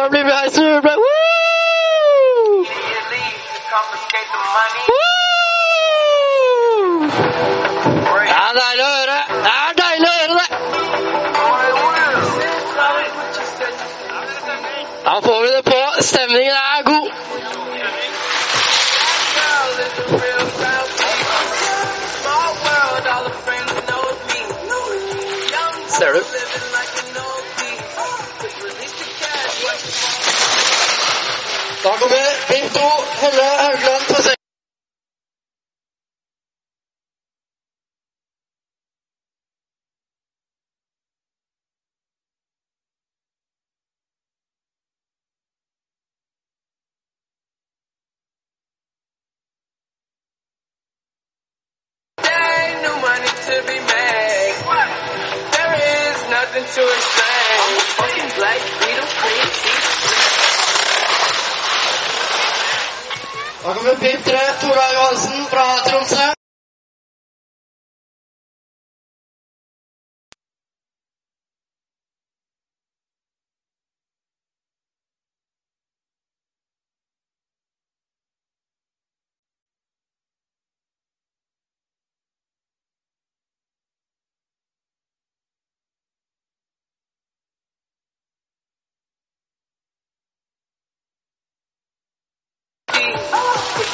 bare bli med her, Snuble! Det er deilig å høre! Det er deilig å høre det! Da får vi det på. Stemningen er god. Ser du? Da kommer Bengt O. Helle Haugland på seg.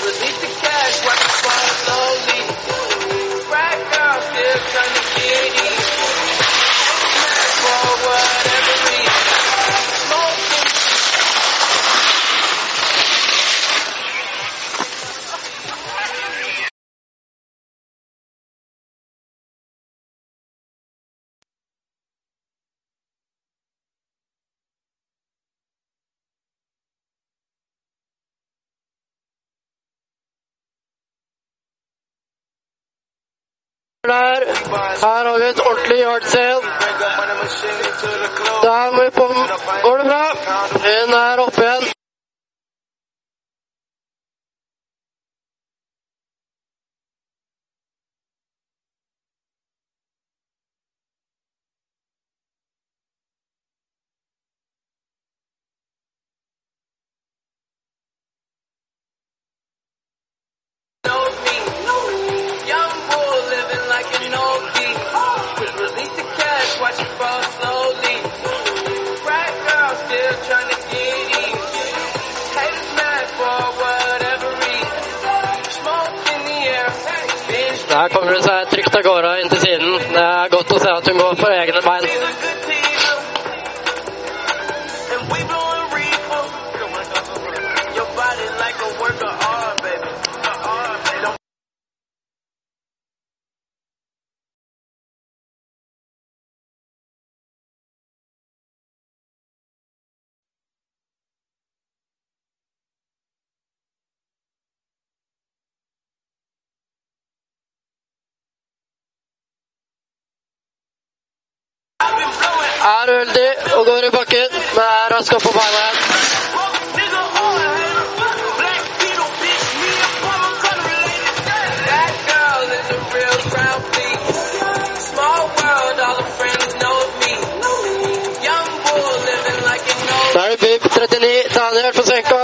with me. Her har vi et ordentlig yardsail. Der går det bra. Hun er oppe igjen. tengo Er uheldig og går i bakken, men er rask opp på beina igjen. Da er det Bib 39. Daniel Fosenko.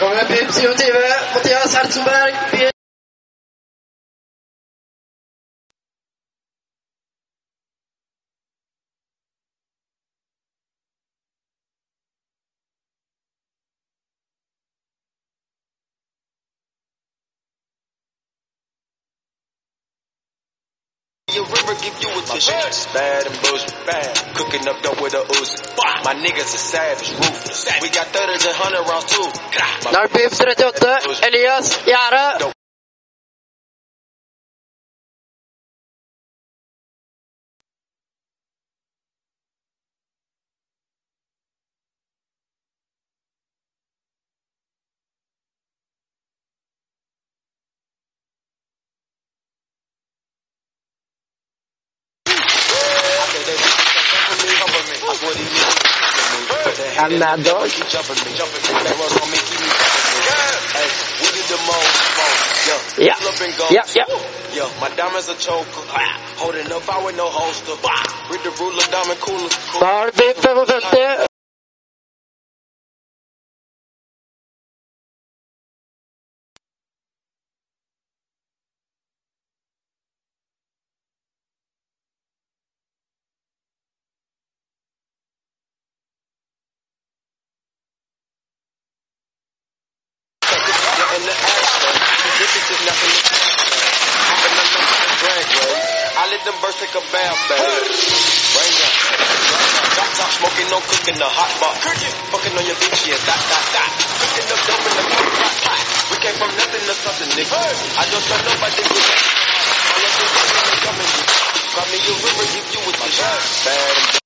Kommer upp i 10 Mattias Hertzberg, Your river give you a tissue. Bad and bullshit, bad. Cooking up dope with a ooze. My niggas are savage, ruthless. We got 30s and 100 rounds too. My Dark Beef 38, Elias Gjerde. And Mad Dog. Keep jumping me, jumping me. That runs on me, keep me jumping me. Hey, we did the most, yeah. Yeah. Flip and go. Yeah, yeah. Yeah, my diamonds a choker. Holding up, I with no holster. Read the ruler, diamond cooler. Dark Beef 55. in the ashtray. This is just nothing. Hopping on the drag way. I birds take a bath, babe. Rain down, rain down. Drop top smoking, no cooking, the hot pot. Fucking on your bitch, yeah, dot, dot, dot. Cooking up dope in the pot, pot, pot. We came from nothing to something, nigga. I don't trust nobody. All them women, they coming. Call me a river, give you with the shit. Bad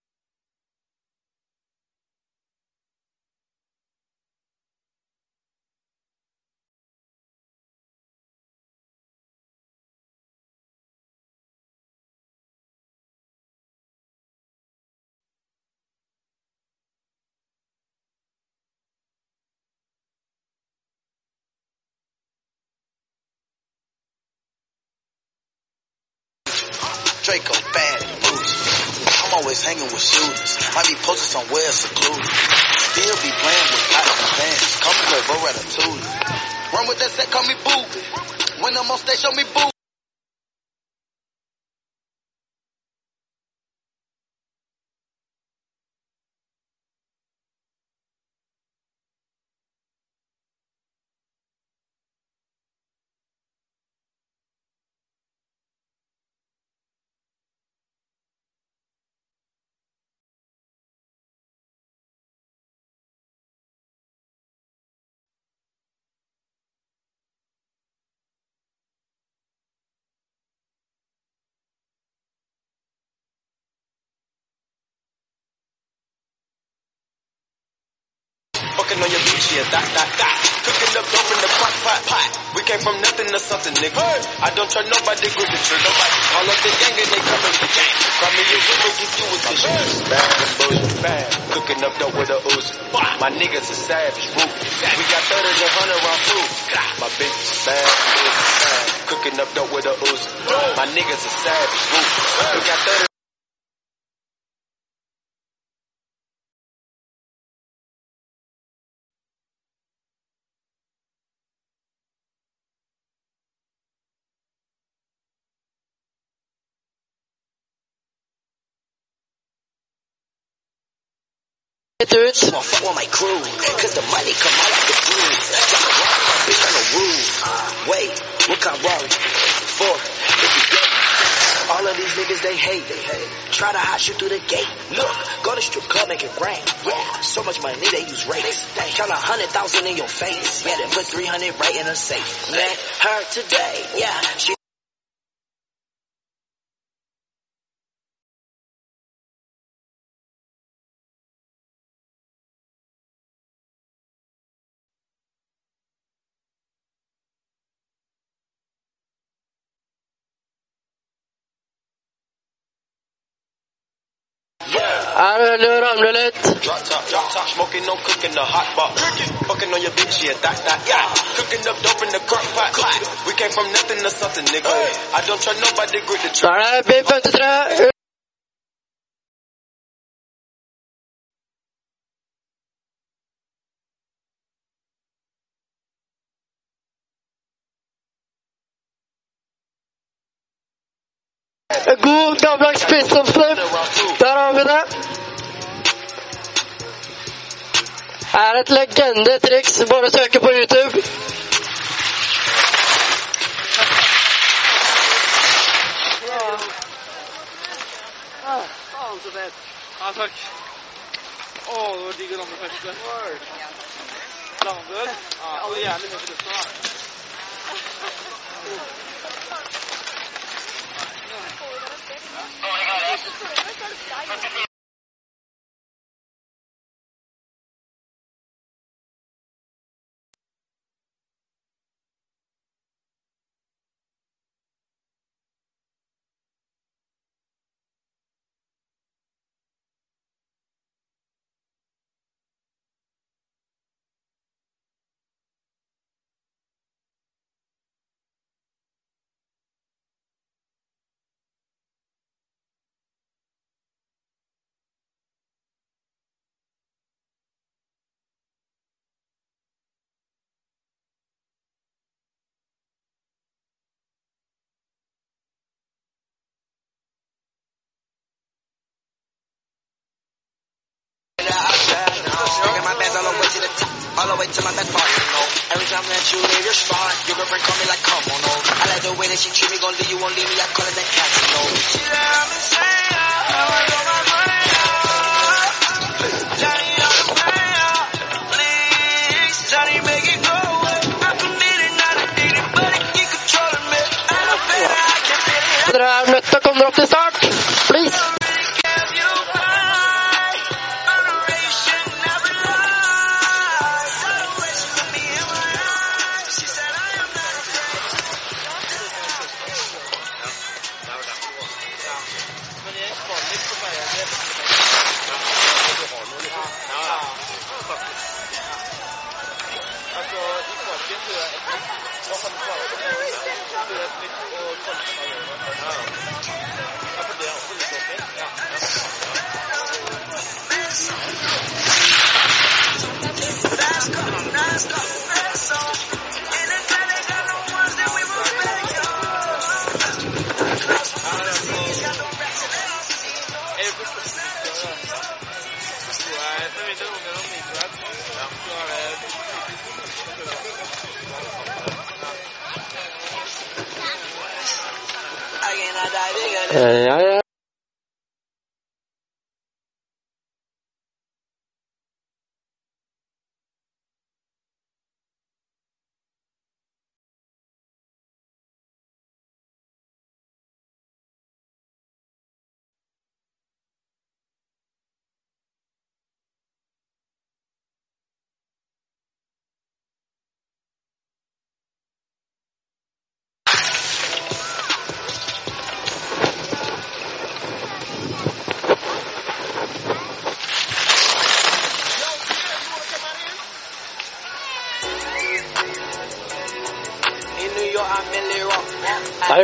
hanging with shooters. Might be posted somewhere secluded. Still be playing with pots and pans. Call me Quavo Ratatouille. Run with that set, call me Boo. When I'm on stage, show me Boo. Fucking on your bitch, yeah, dot, dot, dot. Cooking up dope in the pot, pot, pot. We came from nothing to something, nigga. I don't trust nobody, grip the trigger. Nobody. All up the gang and they coming to gang. Call me a river, give you the shit. Bad and bullshit, bad. Cooking up dope with a ooze. My niggas are savage, ruthless. We got 30s and 100 round food. My bitch is bad, bitch bad. Cooking up dope with a ooze. My niggas are savage, ruthless. We got 30 Come on, fuck with my crew. Cause the money come out like the blue. Drop a rock, my bitch on the roof. Wait, what kind of Rari? Four, if you get all of these niggas they hate, they hate. Try to hot shoot through the gate. Look, go to strip club, make it rain. Yeah, so much money they use rates. Count a hundred thousand in your face. Yeah, then put three hundred right in a safe. Met her today. Yeah, she. Er det ramler litt. Drop top, drop top, smoking, no cooking, the hot box. Fucking on your bitch, yeah, that, that, yeah. Cooking up dope in the crock pot. We came from nothing to something, nigga. I don't trust nobody, grip the Da trigger. er det Bib 53. God gammeldags pistol flip. Er et legendetriks. Bare søke på YouTube. Ja, takk. Å, det var digg å lande første. All the way to my back part, you know. Every time that you leave your spot, your girlfriend call me like, come on, no. I like the way that she treat me, gon' leave you, won't leave me, I call it that casino. She said I'm insane, how I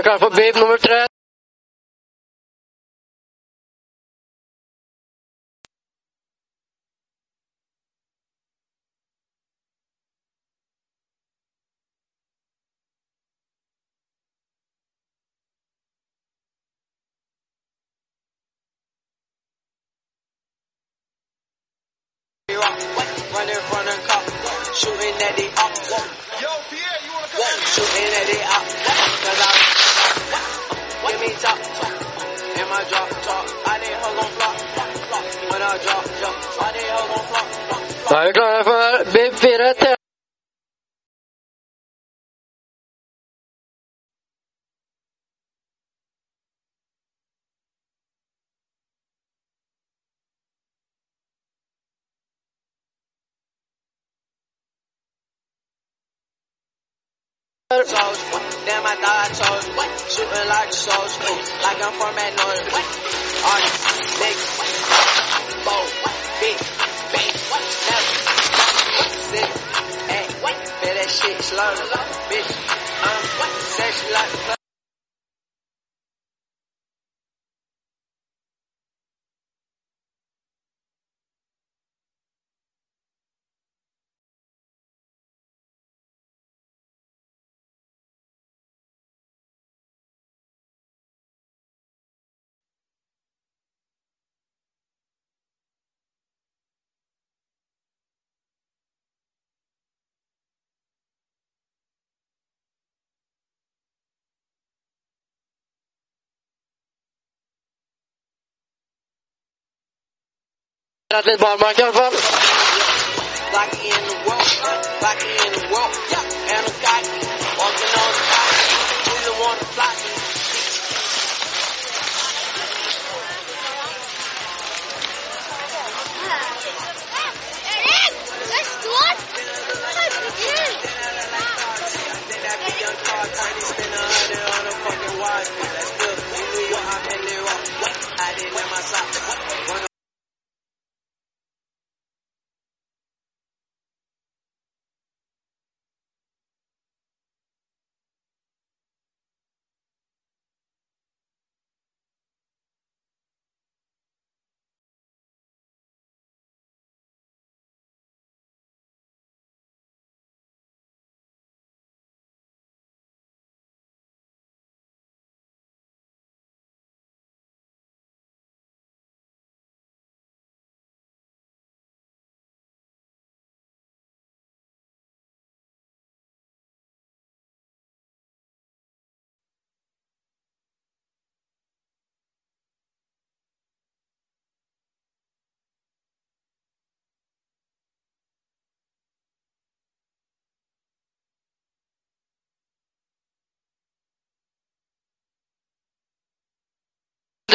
Vi klare for bib nummer tre? Running from the cop, shooting at the up. Yo, Pierre, you wanna come Shooting at the up, cause I give me top, in my drop top. I need her gon' flop, flop. When I drop, jump, I need her gon' flop, flop, flop. Da for bib fire. T. Souls, damn, I thought I. Shooting like souls, like I'm from that north. Artist, nigga, bold, big, big, never, sick, hey, feel that shit slowly, bitch, um, sexy like the Rätt lite barmark i alla fall. Lucky in the world, lucky in the world, yeah. And a guy walking on the sky. Do you wanna fly? Young car, tiny spin a hundred on a fucking watch. That's good. New York, I been there all. What? I didn't wear my socks.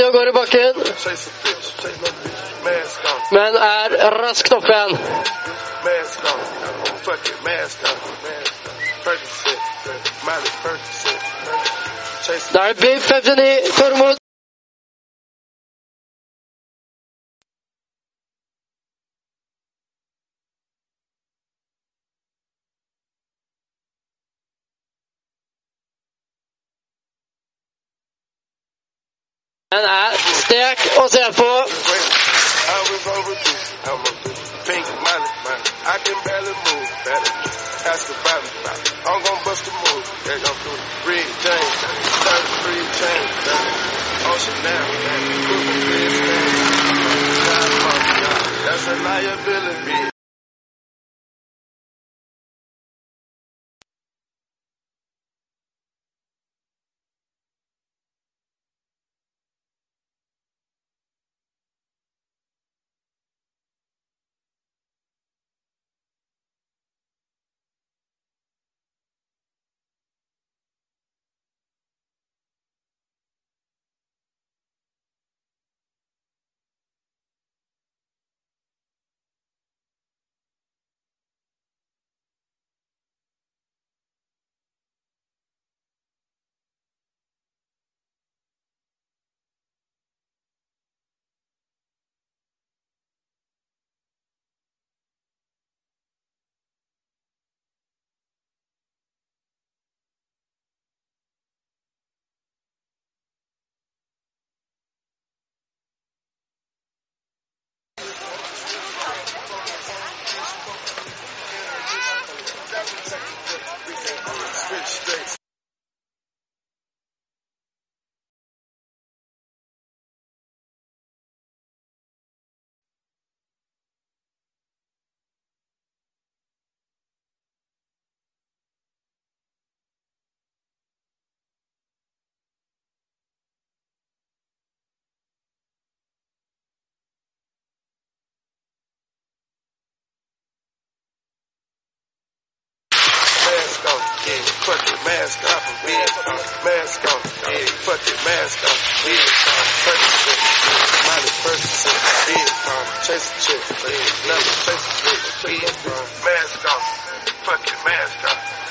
og går i bakken. Men er raskt opp igjen. Da er det Biff 59, Tormod. Den er är stek och ser på. I can barely move. I'm gonna bust a move. They gon' do it. Red James, 33 chains. Ocean down. That's a liability. On, yeah, fuck it, mask off, on, mask on, yeah, fuck it, mask on, wig on, yeah, Miley Percocet, wig on, chase a chick, yeah, nothing, chase a chick, wig on, mask on, fuck it, mask on.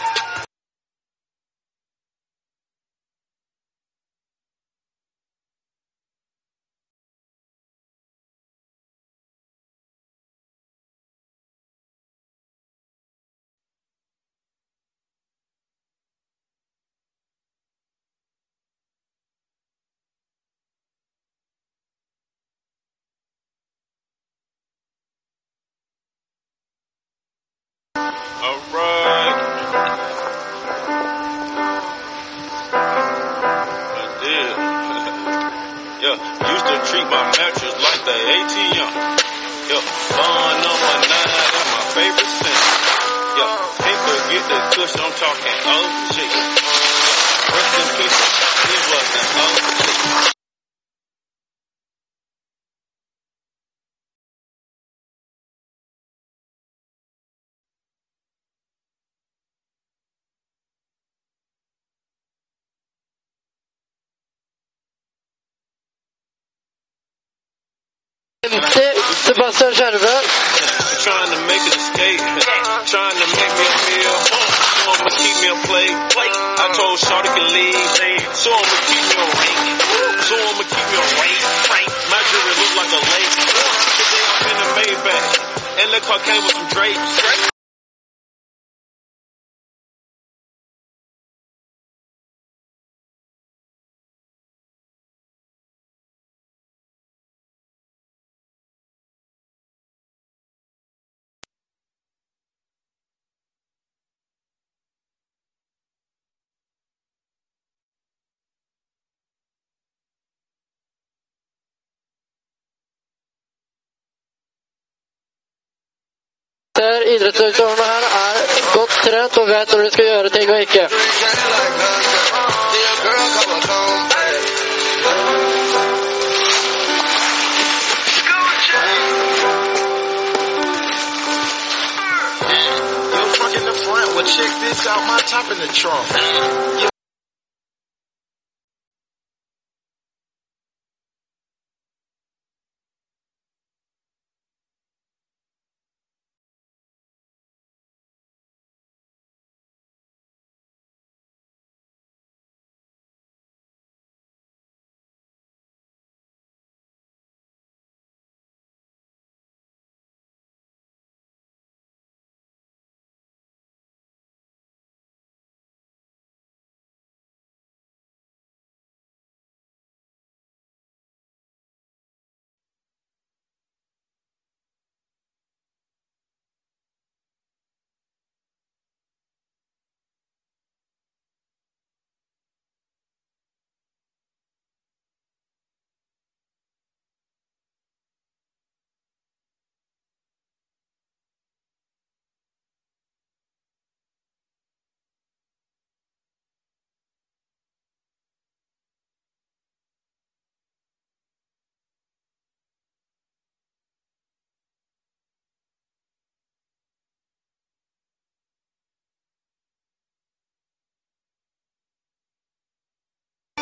50, Sebastian Skjerve. Trying to make an escape. Trying to make me a meal. So I'ma keep me a plate. I told Shorty can leave. So I'ma keep me a ring. So I'ma keep me a ring. My jewelry look like a lake. Today I'm in a Maybach. And the car came some drapes. Idrettsutøverne her er godt trent og vet når de skal gjøre ting og ikke. Check this out. My top in the trunk.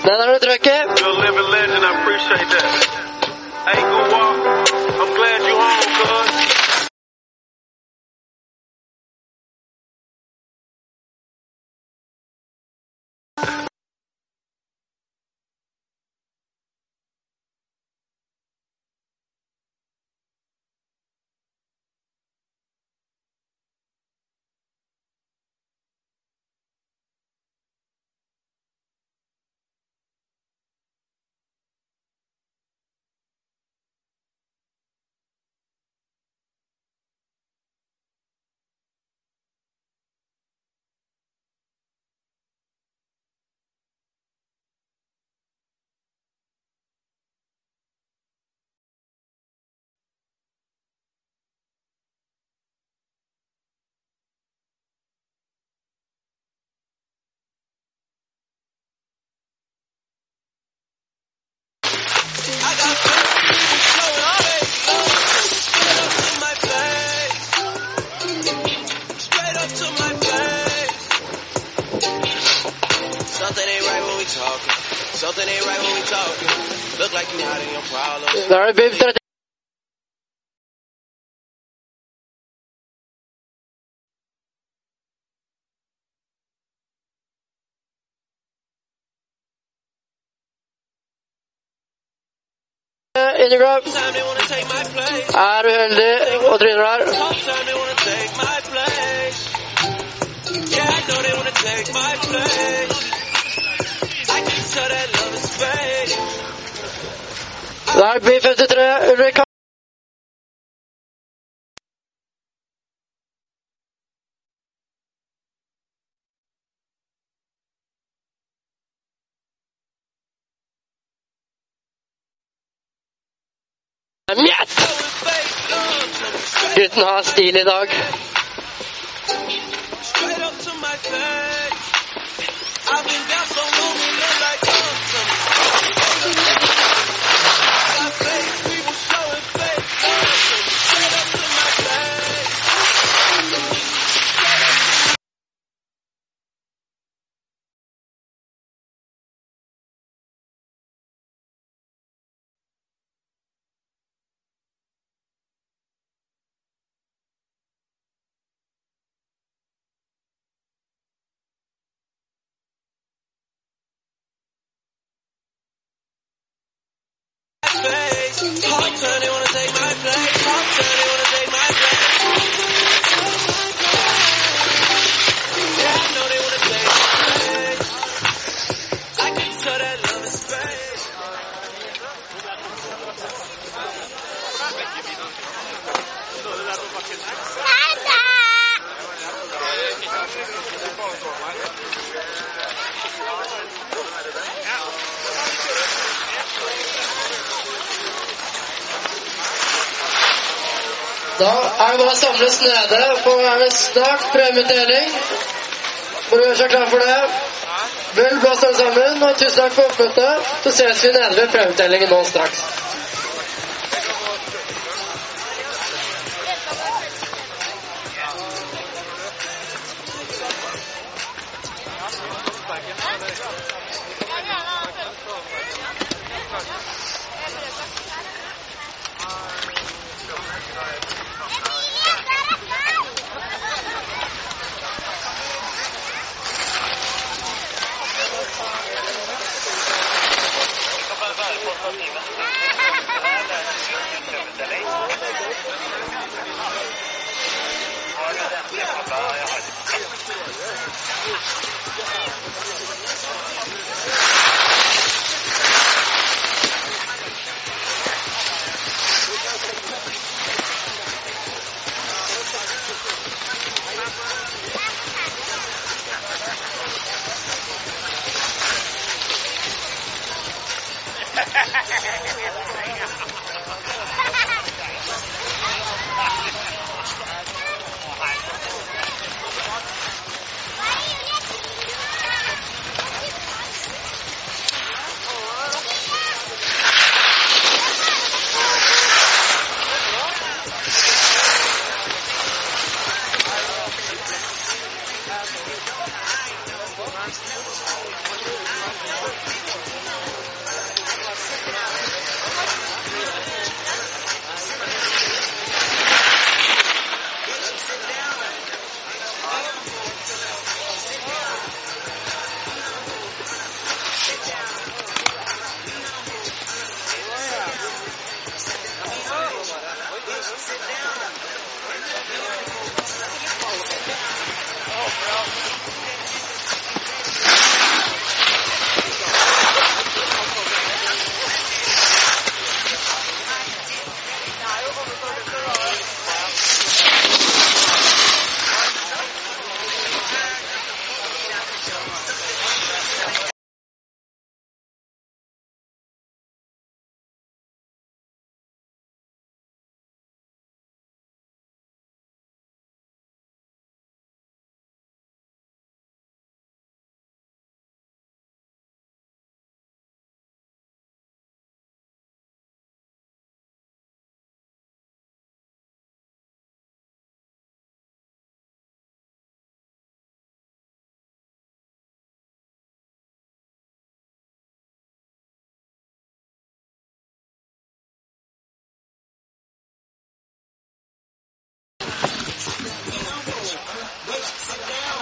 Den har du trykket. You're a living legend. I appreciate that. Hey, go walk. handikap. Er uheldig og tryner der. Det er B53. Ulrik Yes! Gutten har stil i dag. Space. Hot turn, they wanna take my place. Hot turn, they wanna take my place. Da er det bare å samles nede, for er det snart premieutdeling. Du gjøre seg klar for det. Vel blåst alle sammen, og tusen takk for oppmøtet. Så ses vi nede ved premieutdelingen nå straks. Let's sit down.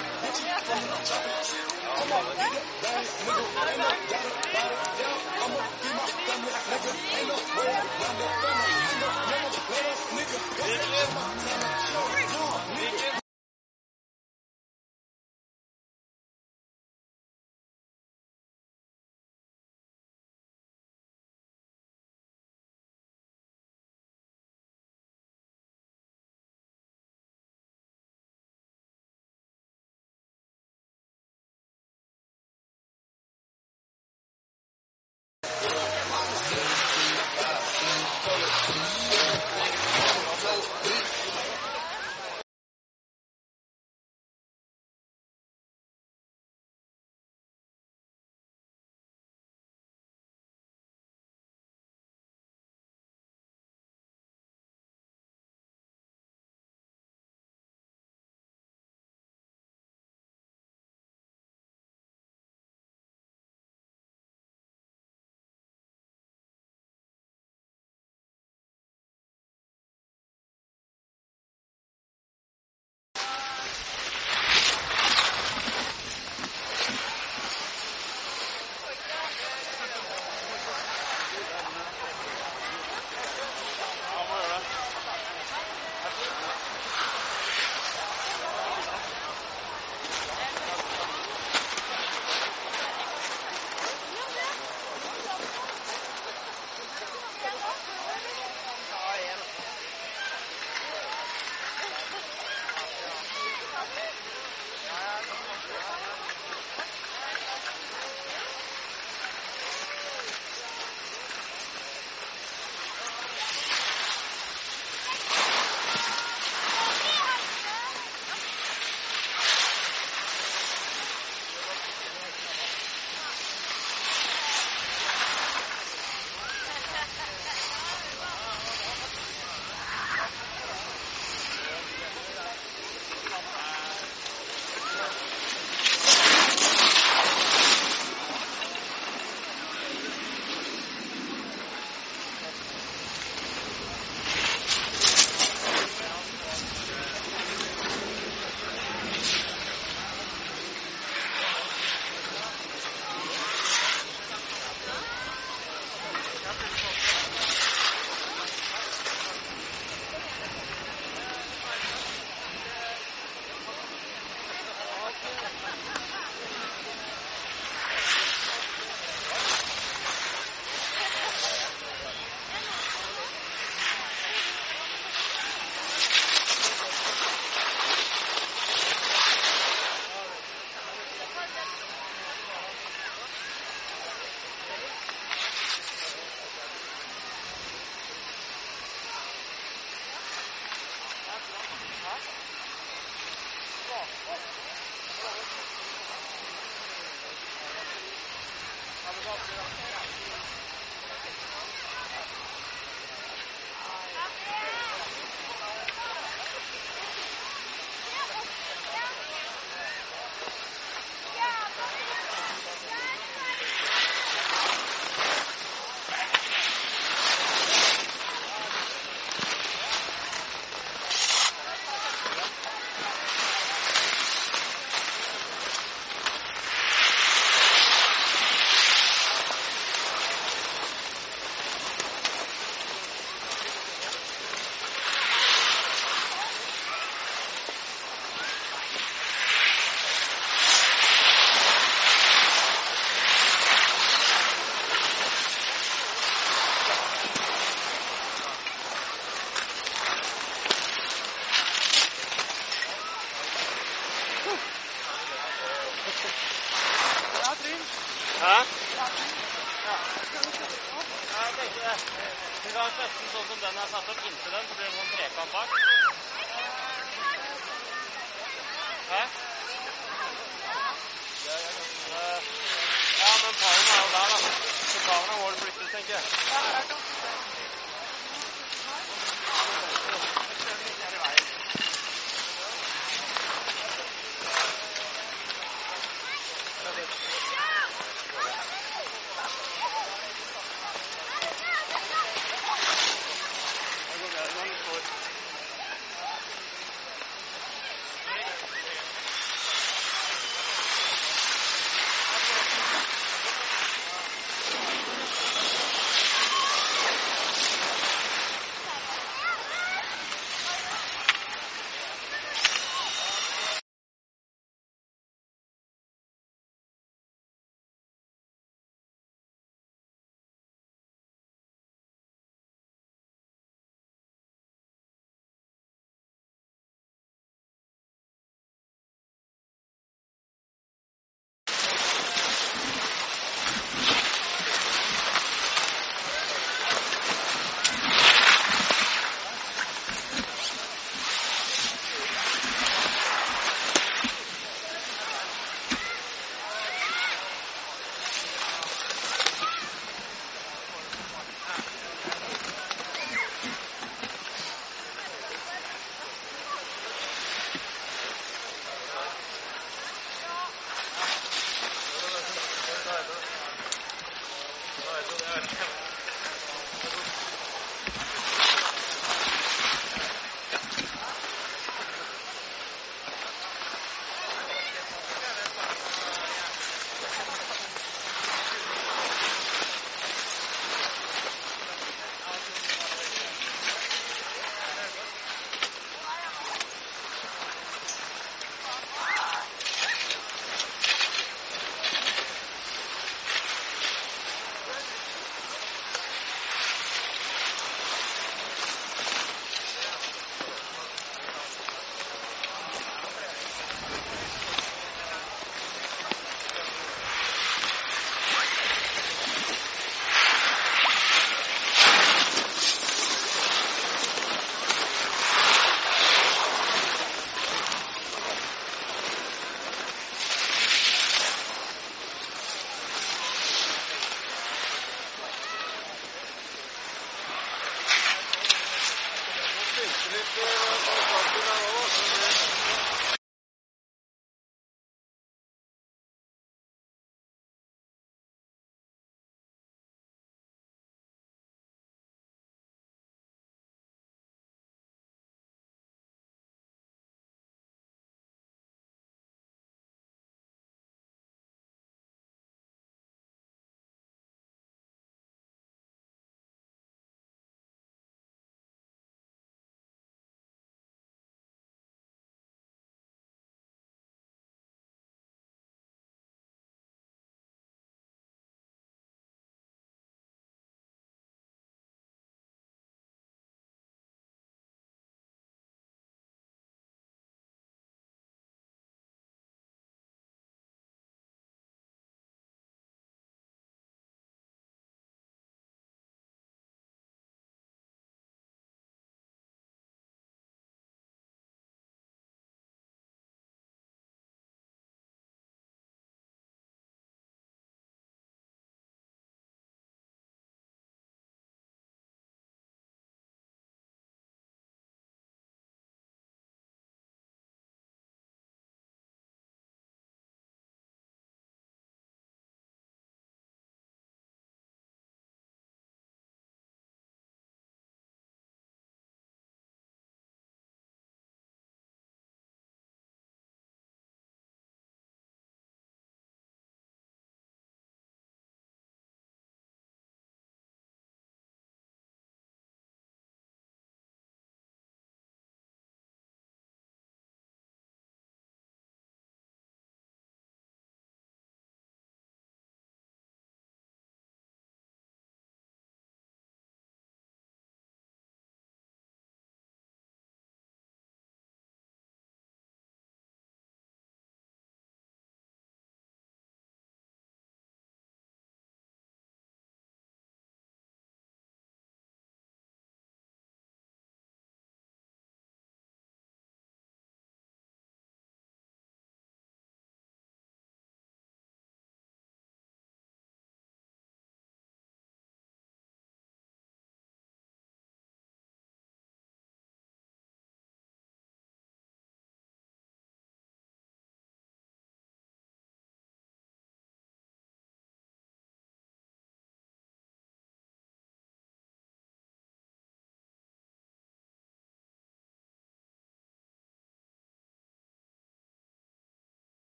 Jeg.